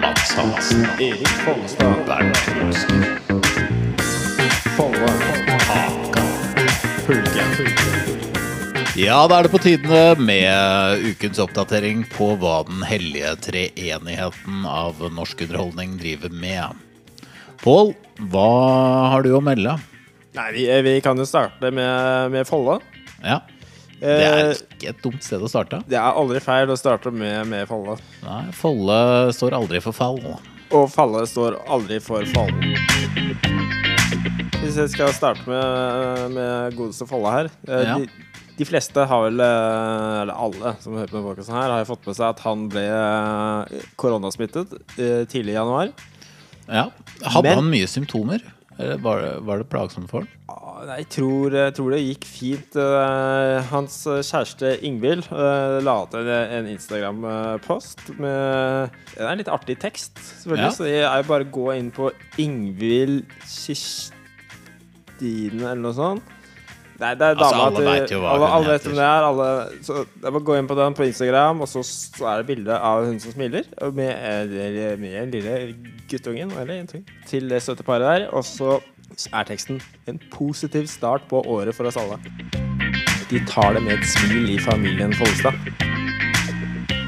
Mats Hansen, Erik Follestad, Bernt Hulsker, Folle, Haka, Hulken. Ja, da er det på tide med ukens oppdatering på hva den hellige treenigheten av norsk underholdning driver med. Pål, hva har du å melde? Nei, vi, vi kan jo starte med, med Folle. Ja, det er Eh, ikke et dumt sted å starte. det er aldri feil å starte med, med Folle. Nei, Folle står aldri for fall. Og falle står aldri for fall. Hvis jeg skal starte med, med godeste Folle her eh, Ja. de, de fleste har vel, eh, eller alle som hører på denne podcasten her, har fått med seg at han ble eh, koronasmittet eh, tidlig i januar. Ja, Hadde Men- han mye symptomer? Eller var det, var det plagsomt for han? Jeg tror, jeg tror det gikk fint. Eh, hans kjæreste Ingvild eh, la ut en, Instagram-post med Det er en litt artig tekst, selvfølgelig. Ja. Så jeg er bare å gå inn på Ingvild Kirstine eller noe sånt. Nei, det er Altså, dama alle til vet jo hva alle, alle vet hvem det er. Alle, så er bare gå inn på den på Instagram, og så, så er det bilde av hun som smiler. Med, Med, eh, med den lille guttungen, eller jentungen, til det søte paret der. Og så er teksten 'En positiv start på året for oss alle'. De tar det med et smil i familien Follestad.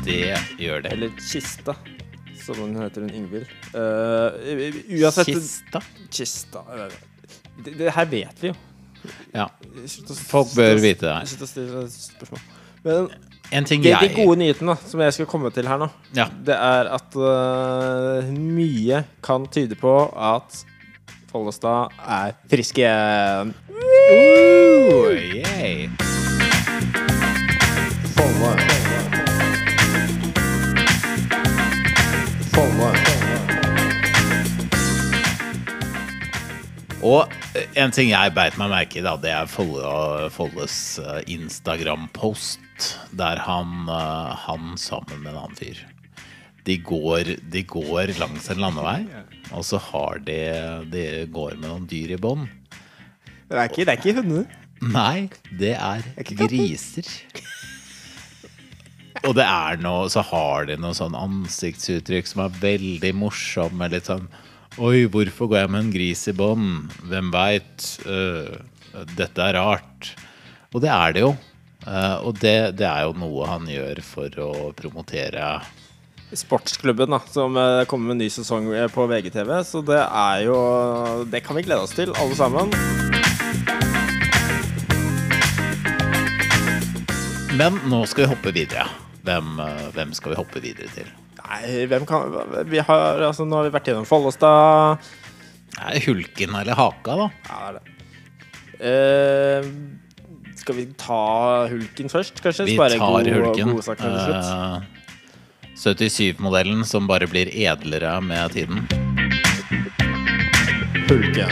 Det gjør det. Eller Kista, som hun heter, hun Ingvild. Uh, uansett Kista? Kista det, det her vet vi jo. Ja. Folk bør vite det her. Slutt å stille spørsmål. Men En ting de, de gode nyhetene som jeg skal komme til her nå, Ja. det er at uh, mye kan tyde på at Follestad er frisk igjen. Folle. Folle. Og eh, en ting jeg beit meg merke i, da, det er Folle, Folles eh, Instagram-post, der han, eh, han sammen med en annen fyr de går, de går langs en landevei, og så har de De går med noen dyr i bånd. Det er ikke, det er ikke hunder. Nei, det er griser. Og det er noe Så har de noe sånn ansiktsuttrykk som er veldig morsomme. Litt sånn Oi, hvorfor går jeg med en gris i bånd? Hvem veit? dette er rart. Og det er det jo. Uh, og det, det er jo noe han gjør for å promotere Sportsklubben, da, som øh, kommer med en ny sesong øh, på VGTV. Så det er jo Det kan vi glede oss til, alle sammen. Men nå skal vi hoppe videre. Hvem, eh, hvem skal vi hoppe videre til? Nei, hvem kan Vi har altså Nå har vi vært gjennom Follestad. Er Hulken eller Haka, da? Ja, det er det. Uh, skal vi ta Hulken først, kanskje? Vi Spare tar god, Hulken. God sak. Eh, 77-modellen som bare blir edlere med tiden. Hulken.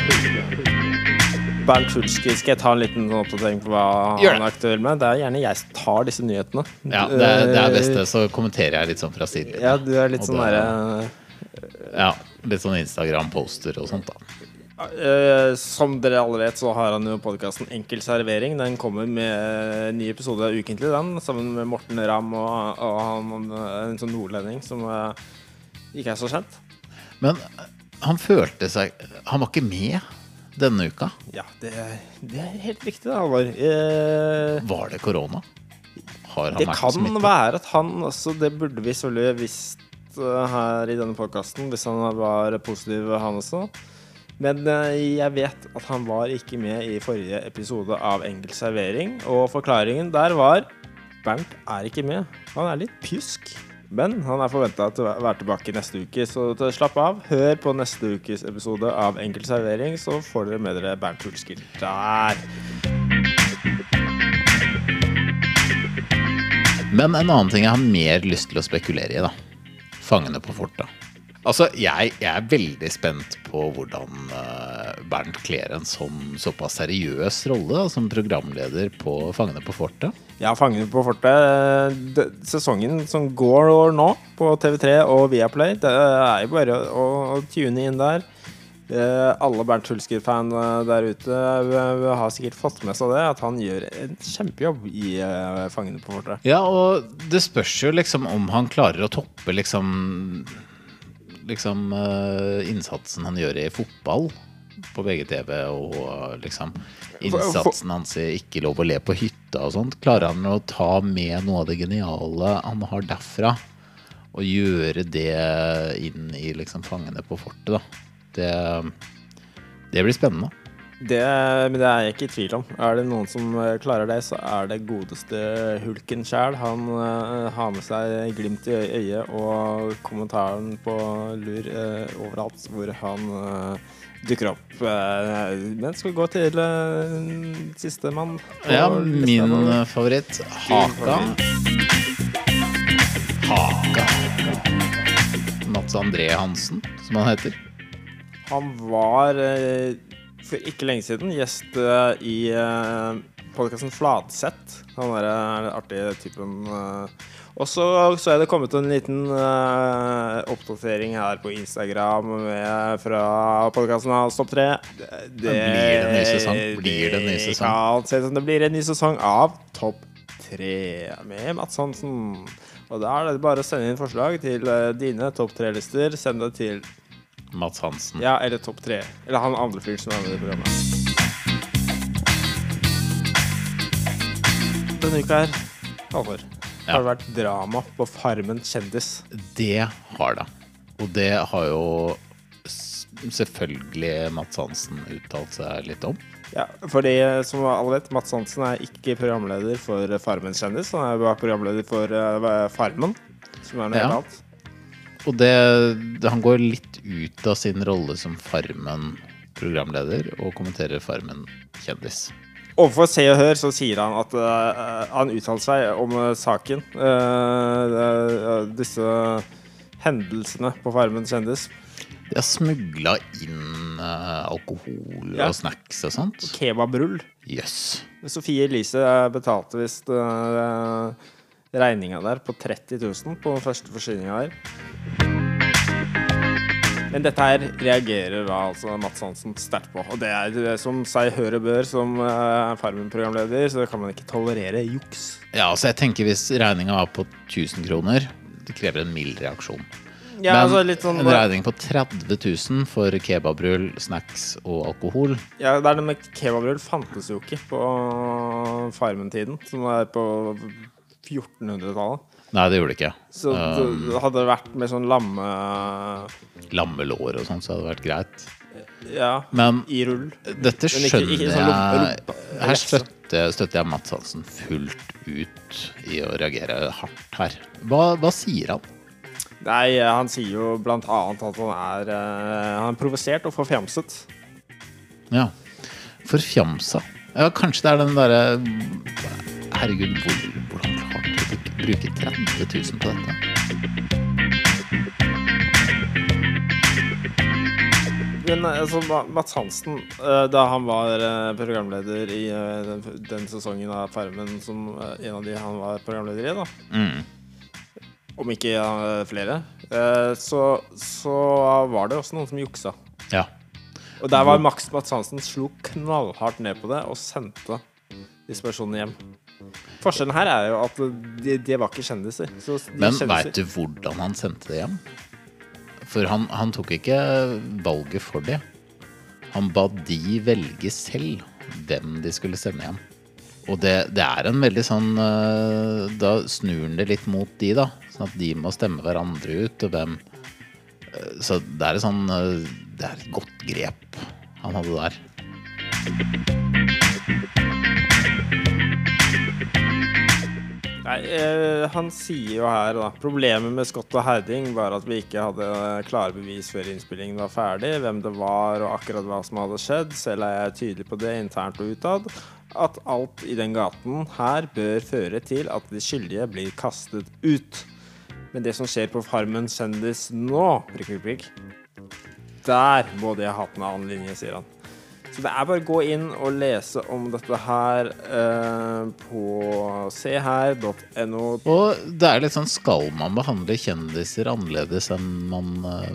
Bernt Hulske, skal jeg ta en liten oppdatering på hva Gjør han er aktuell med? Det er gjerne jeg som tar disse nyhetene. Ja, det, er- det er Eh, best det, så kommenterer jeg litt sånn fra siden. Ja, du er litt sånn derre Ja, litt sånn Instagram-poster og sånt, da. Eh, som dere alle vet, så har han jo podkasten Enkel servering. Den kommer med en ny episode ukentlig, den, sammen med Morten Ramm og, og han, en sånn nordlending som eh, ikke er så kjent. Men eh, han følte seg Han var ikke med denne uka. Ja, det, det er helt riktig, det, Halvor. Eh, Var det korona? Har han det vært kan smittet? være at han også Det burde vi selvfølgelig visst eh, her i denne podkasten, hvis han var positiv, han også. Men eh, jeg vet at han var ikke med i forrige episode av Enkel servering. Og forklaringen der var Bernt er ikke med. Han er litt pjusk. Men han er forventa til å være tilbake neste uke, så slapp av. Hør på neste ukes episode av Enkel servering, så får dere med dere Bernt Hulsker der. Men en annen ting jeg har mer lyst til å spekulere i, da. Fangene på fortet. Altså, jeg, jeg er veldig spent på hvordan eh, Bernt kler en sånn såpass seriøs rolle da, som programleder på Fangene på fortet. Ja, Fangene på fortet. Sesongen som går nå på TV3 og Viaplay, det er jo bare å, å tune inn der. Eh, alle Bernt Hulsker-fan eh, der ute eh, har sikkert fått med seg det, at han gjør en kjempejobb i eh, Fangene på fortet. Ja, og det spørs jo liksom om han klarer å toppe liksom Liksom eh, innsatsen han gjør i fotball på VGTV, og liksom innsatsen hans i Ikke lov å le på hytta og sånt. Klarer han å ta med noe av det geniale han har derfra, og gjøre det inn i liksom Fangene på fortet, da. Det, det blir spennende. Det, men det er jeg ikke i tvil om. Er det noen som eh, klarer det, så er det godeste Hulken sjæl. Han uh, har med seg glimt i øyet og kommentaren på lur uh, overalt hvor han uh, dukker opp. Men skal vi gå til uh, sistemann? Ja, min favoritt. Haka. Haka. Mats André Hansen, som han heter. Han var for ikke lenge siden gjest eh, i uh, podkasten Fladseth. Han er den artige typen. eh. og så så er det kommet en liten uh, oppdatering her på Instagram med, fra podkasten hans Topp 3. Det, Blir det en ny sesong? Blir det en ny sesong? kan se som det blir en ny sesong av Topp 3 med Mats Hansen. Og da er det bare å sende inn forslag til eh, dine topp tre-lister. Send det til Mats Hansen. ja, eller topp tre. Eller han andre fyren som er med i programmet. Denne uka her, Halvor, Ja. har det vært drama på Farmen kjendis. Det har det. Og det har jo selvfølgelig Mats Hansen uttalt seg litt om. Ja, for de som alle vet, Mats Hansen er ikke programleder for Farmen kjendis. Han er bare programleder for eh, Farmen, som er noe Ja. helt annet. Og det, han går litt ut av sin rolle som Farmen-programleder og kommenterer Farmen kjendis. Overfor Se og Hør så sier han at uh, han uttalte seg om uh, saken. Uh, disse hendelsene på Farmen kjendis. De har smugla inn alkohol Ja. og snacks og sånt. Kebabrull. Jøss. Sofie Elise betalte visst uh, regninga der på 30 000 på første forsyninga her. Men dette her reagerer da altså Mats Hansen sterkt på. Og det er det som seg hør og bør som uh, Farmen-programleder, så kan man ikke tolerere juks. Ja, altså jeg tenker hvis regninga var på 1000 kroner, det krever en mild reaksjon. Ja, Men altså sånn en regning på 30 000 for kebabrull, snacks og alkohol Ja, det er det med kebabrull fantes jo ikke på Farmen-tiden, som er på 1400-tallet. Nei, det gjorde det ikke. Så det hadde det vært med sånn lamme... Lammelår og sånn, så hadde det vært greit. Ja, Men i rull. dette Men ikke- skjønner ikke sånn lompe- lompe- Her støtter, støtter jeg Mats Hansen fullt ut i å reagere hardt her. Hva, hva sier han? Nei, han sier jo blant annet at han er eh, Han er provosert og forfjamset. Ja. Forfjamsa. Ja, kanskje det er den derre Herregud, hvor, hvordan du bruke 30 000 på dette? Men altså, Mats Hansen, eh, da han var eh, programleder i eh, den, den sesongen av Farmen som eh, en av de han var programleder i, da, Mm. om ikke eh, flere, eh, så, så var det også noen som juksa. Ja. Og der var Max Mats Hansen slo knallhardt ned på det og sendte disse personene hjem. Forskjellen her er jo at de, de var ikke kjendiser. Men veit du hvordan han sendte det hjem? For han, han tok ikke valget for det. Han ba de velge selv hvem de skulle sende hjem. Og det, det er en veldig sånn eh, Da snur han det litt mot de, da. Sånn at de må stemme hverandre ut, og hvem eh, Så det er et sånn eh, Det er et godt grep han hadde der. Nei, eh, han sier jo her da Problemet med Scott og Herding var at vi ikke hadde klare bevis før innspillingen var ferdig, hvem det var og akkurat hva som hadde skjedd. Selv er jeg tydelig på det internt og utad. At alt i den gaten her bør føre til at de skyldige blir kastet ut. Men det som skjer på Farmen kjendis nå, prikk, prikk, prikk, der må de ha hatt en annen linje, sier han. Så det er bare å gå inn og lese om dette her eh, på seher.no. Og det er litt sånn Skal man behandle kjendiser annerledes enn man eh,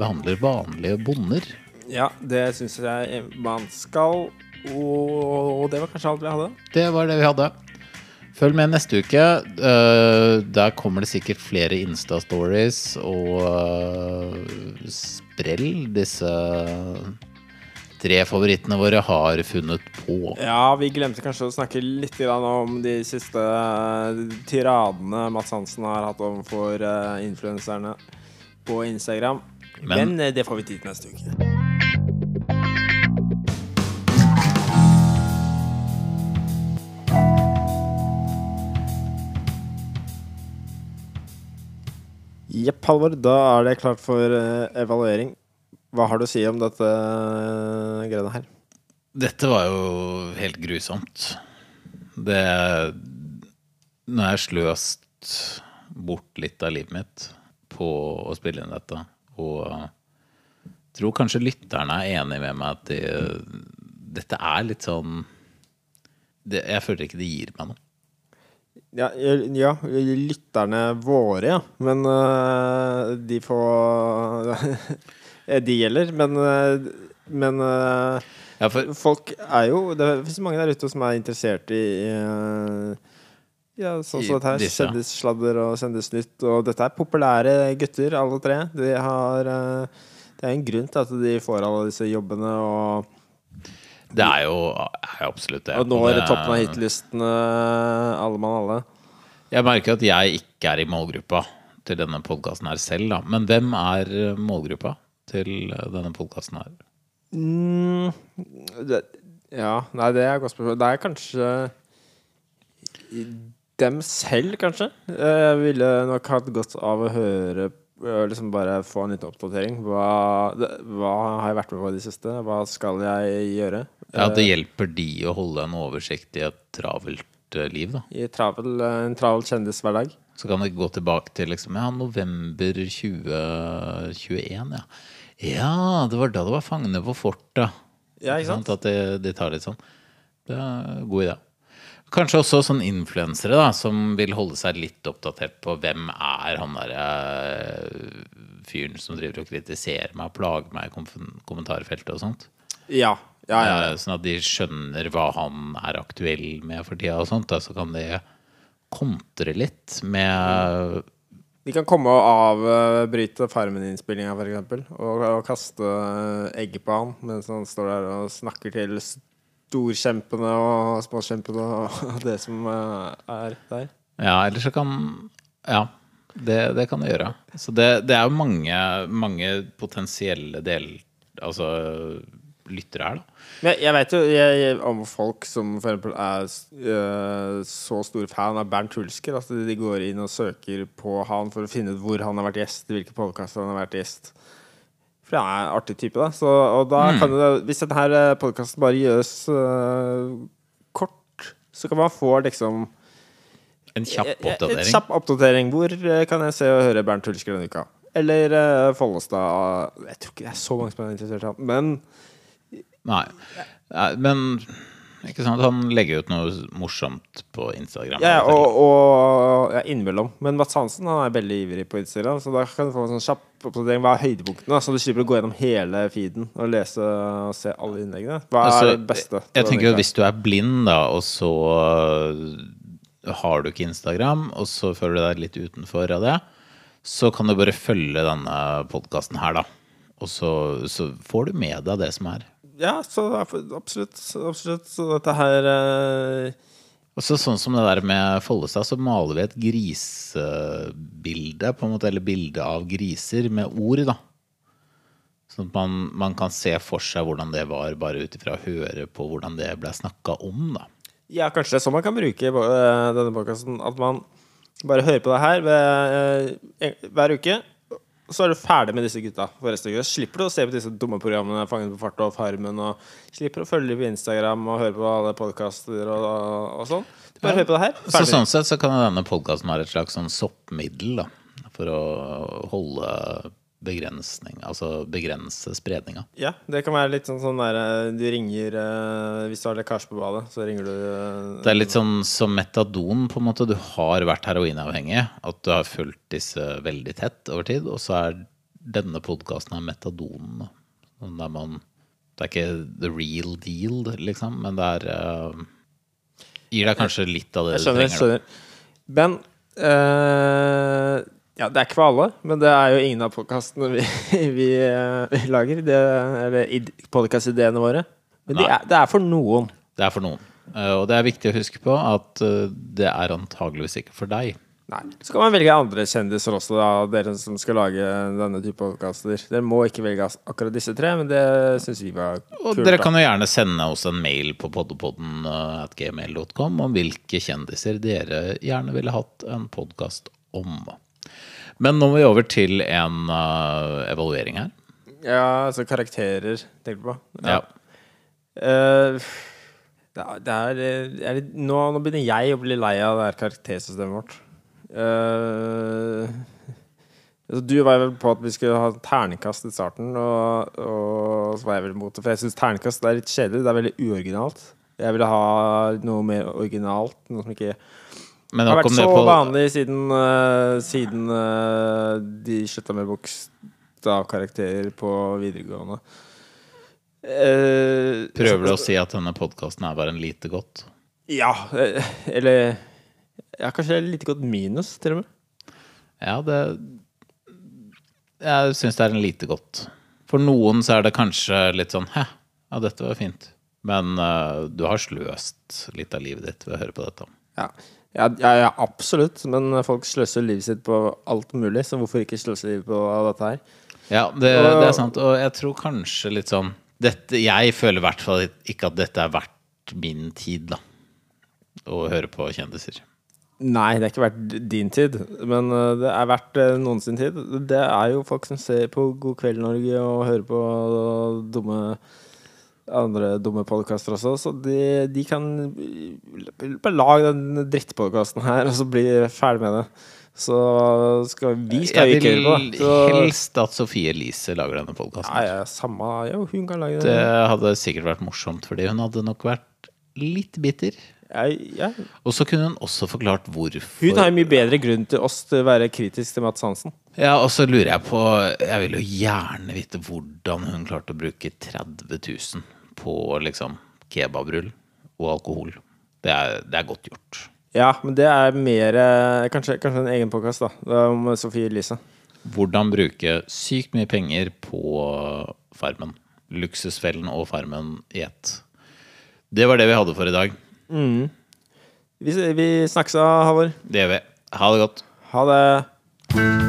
behandler vanlige bonder? Ja, det syns jeg man skal. Og det var kanskje alt vi hadde. Det var det vi hadde. Følg med neste uke. Eh, der kommer det sikkert flere Insta-stories og eh, sprell disse tre favorittene våre har funnet på. Ja, vi glemte kanskje å snakke litt om de siste eh, tiradene Mats Hansen har hatt overfor uh, influenserne på Instagram. Men, Men- eh, det får vi tid til neste uke. Jepp, Halvor. Da er det klart for eh, evaluering. Hva har du å si om dette uh, greiene her? Dette var jo helt grusomt. Det har jeg sløst bort litt av livet mitt på å spille inn dette. Og jeg tror kanskje lytterne er enig med meg at de, dette er litt sånn det, Jeg føler ikke det gir meg noe. Ja, ja, lytterne våre, ja. Men uh, de får De gjelder. Men, øh, men øh, Ja, for folk er jo Det fins mange der ute som er interessert i i ja, sånn som dette her. Kjendissladder og Kjendisnytt. Og dette er populære gutter, alle tre. De har Det er en grunn til at de får alle disse jobbene og, det er jo er absolutt det. og nå er det- toppen av hitlistene, alle mann alle. Jeg merker at jeg ikke er i målgruppa til denne podkasten her selv, da. Men hvem er målgruppa til denne podkasten her? Mm, det, ja, nei, det er et godt spørsmål. Det er kanskje dem selv, kanskje. Eh, Jeg ville nok hatt godt av å høre eh, Liksom bare få en liten oppdatering. Hva, det, hva har jeg vært med på i det siste? Hva skal jeg gjøre? Ja, Det hjelper de å holde en oversikt i et travelt eh, liv, da. I travel, eh, en travel kjendishverdag. Så kan det gå tilbake til liksom, ja, november 2021, ja. Ja, det var da det var fangene på fortet. Ja, ikke sant? At de, de tar litt sånn. Det er en god idé. Kanskje også sånn influensere da, som vil holde seg litt oppdatert på hvem er han derre fyren som driver og kritiserer meg og plager meg i kommentarfeltet og sånt. Ja. Ja, ja, ja. Eh, Sånn at de skjønner hva han er aktuell med for tida og sånt. Da, så kan de kontre litt med De kan komme og avbryte Farmen-innspillinga, f.eks. Og, og kaste egg på han mens han står der og snakker til storkjempene og småkjempene og det som eh, er der. Ja, eller så kan Ja, det, det kan det gjøre. Så det, det er jo mange, mange potensielle del... Altså lyttere her, da. Men jeg vet jo jeg, jeg, om folk som for eksempel er øh, så stor fan av Bernt Hulsker at de går inn og søker på han for å finne ut hvor han har vært gjest, i hvilke podkaster han har vært gjest. For han er en artig type, da. Så, og da kan det, hvis denne podkasten bare gjøres øh, kort, så kan man få liksom En kjapp En oppdatering. kjapp oppdatering. Hvor eh, kan jeg se og høre Bernt Hulsker denne uka? Eller uh, Follestad Jeg tror ikke det er så mange som er interessert i ham, Men Nei. Men ikke sant, han legger ut noe morsomt på Instagram. Ja, og, og ja, innimellom. Men Mats Hansen han er veldig ivrig på Instagram, så da kan du få en sånn kjapp oppdatering. Hva er høydepunktene? Så du slipper å gå gjennom hele feeden og lese og se alle innleggene. Hva Altså, er det beste? Jeg tenker jo Hvis du er blind, da, og så øh, har du ikke Instagram, og så føler du deg litt utenfor av det, så kan du bare følge denne podkasten her, da. Og så, så får du med deg det som er. Ja, så absolutt. Absolutt. Så dette her eh, Også sånn som det der med Follestad, så maler vi et grisebilde, på en måte, eller bilde av griser med ord, da. Sånn at man, man kan se for seg hvordan det var, bare ut ifra å høre på hvordan det ble snakka om, da. Ja, kanskje det er sånn man kan bruke eh, denne podkasten. At man bare hører på det her eh, hver uke. Og så er du ferdig med disse gutta. for resten av uka. Slipper du å se på disse dumme programmene Fangen på fart og Farmen. Og slipper å følge på Instagram og høre på alle podkaster og, og sånn. Du bare hører på det her. Så sånn sett så kan denne podkasten være et slags sånn soppmiddel, da. For å holde begrensning, altså begrense spredninga. Ja, det kan være litt sånn, sånn der eh, Du ringer eh, Hvis du har lekkasje på badet, så ringer du eh, Det er litt sånn som metadon, på en måte. Du har vært heroinavhengig. At du har fulgt disse veldig tett over tid. Og så er denne podkasten av metadonen. Sånn der man Det er ikke the real deal, liksom, men det er uh, Gir deg kanskje litt av det Jeg du trenger. da. skjønner. Ben, eh, Ja, det er ikke for alle, men det er jo ingen av podkastene vi, vi, eh, vi lager. Det, eller podkastideene våre. Men de er, det er for noen. Det er for noen. Eh, og det er viktig å huske på at eh, det er antageligvis ikke for deg. Nei. Så kan man velge andre kjendiser også, da, dere som skal lage denne type podkaster. Dere må ikke velge akkurat disse tre, men det syns vi var kult. Og dere kan jo gjerne sende oss en mail på poddepodden at gmail.com om hvilke kjendiser dere gjerne ville hatt en podkast om. Men nå må vi over til en uh, evaluering her. Ja, altså karakterer, tenker du på? Ja. Eh, det er, det er, er det, nå, nå begynner jeg å bli lei av det her karaktersystemet vårt. Uh, altså, du var vel på at vi skulle ha terningkast i starten, og, og så var jeg vel imot det. For jeg syns terningkast er litt kjedelig. Det er veldig uoriginalt. Jeg ville ha noe mer originalt. Noe som ikke Men har vært så på vanlig siden, uh, siden uh, de slutta med bokstavkarakterer på videregående. Uh, Prøver du å si at denne podkasten er bare en lite godt? Ja, eller Ja, kanskje litt godt minus, til og med. Ja, det Jeg syns det er en lite godt. For noen så er det kanskje litt sånn Hæ, ja, dette var fint. Men du har sløst litt av livet ditt ved å høre på dette. Ja. Ja, ja, ja, absolutt. Men folk sløser livet sitt på alt mulig, så hvorfor ikke sløse livet på dette her? Ja, det, det er sant. Og jeg tror kanskje litt sånn dette, Jeg føler i hvert fall ikke at dette er verdt min tid, da. Å høre på kjendiser. Nei, det er ikke verdt din tid, men uh, det er verdt uh, noen sin tid. Det er jo folk som ser på God kveld Norge og hører på dumme andre dumme podkaster også, så de, de kan bare lage den drittpodkasten her, og så bli ferdig med det. Så skal vi skal jo ikke høre på. Så, helst at Sofie Elise lager denne podkasten. ja, ja, samme Jo, hun kan lage Det det. hadde sikkert vært morsomt, fordi hun hadde nok vært litt bitter. Ja, ja. Og så kunne hun også forklart hvorfor. Hun har jo mye bedre grunn til oss til å være kritisk til Mats Hansen. Ja, og så lurer jeg på Jeg vil jo gjerne vite hvordan hun klarte å bruke 30 000 på liksom kebabrull og alkohol. Det er, det er godt gjort. Ja, men det er mer Kanskje, kanskje en egen podkast, da. Om Sofie Elise. Hvordan bruke sykt mye penger på Farmen. Luksusfellen og Farmen i ett. Det var det vi hadde for i dag. Vi, vi snakkes, Havor. Det gjør vi. Ha det godt. Ha det.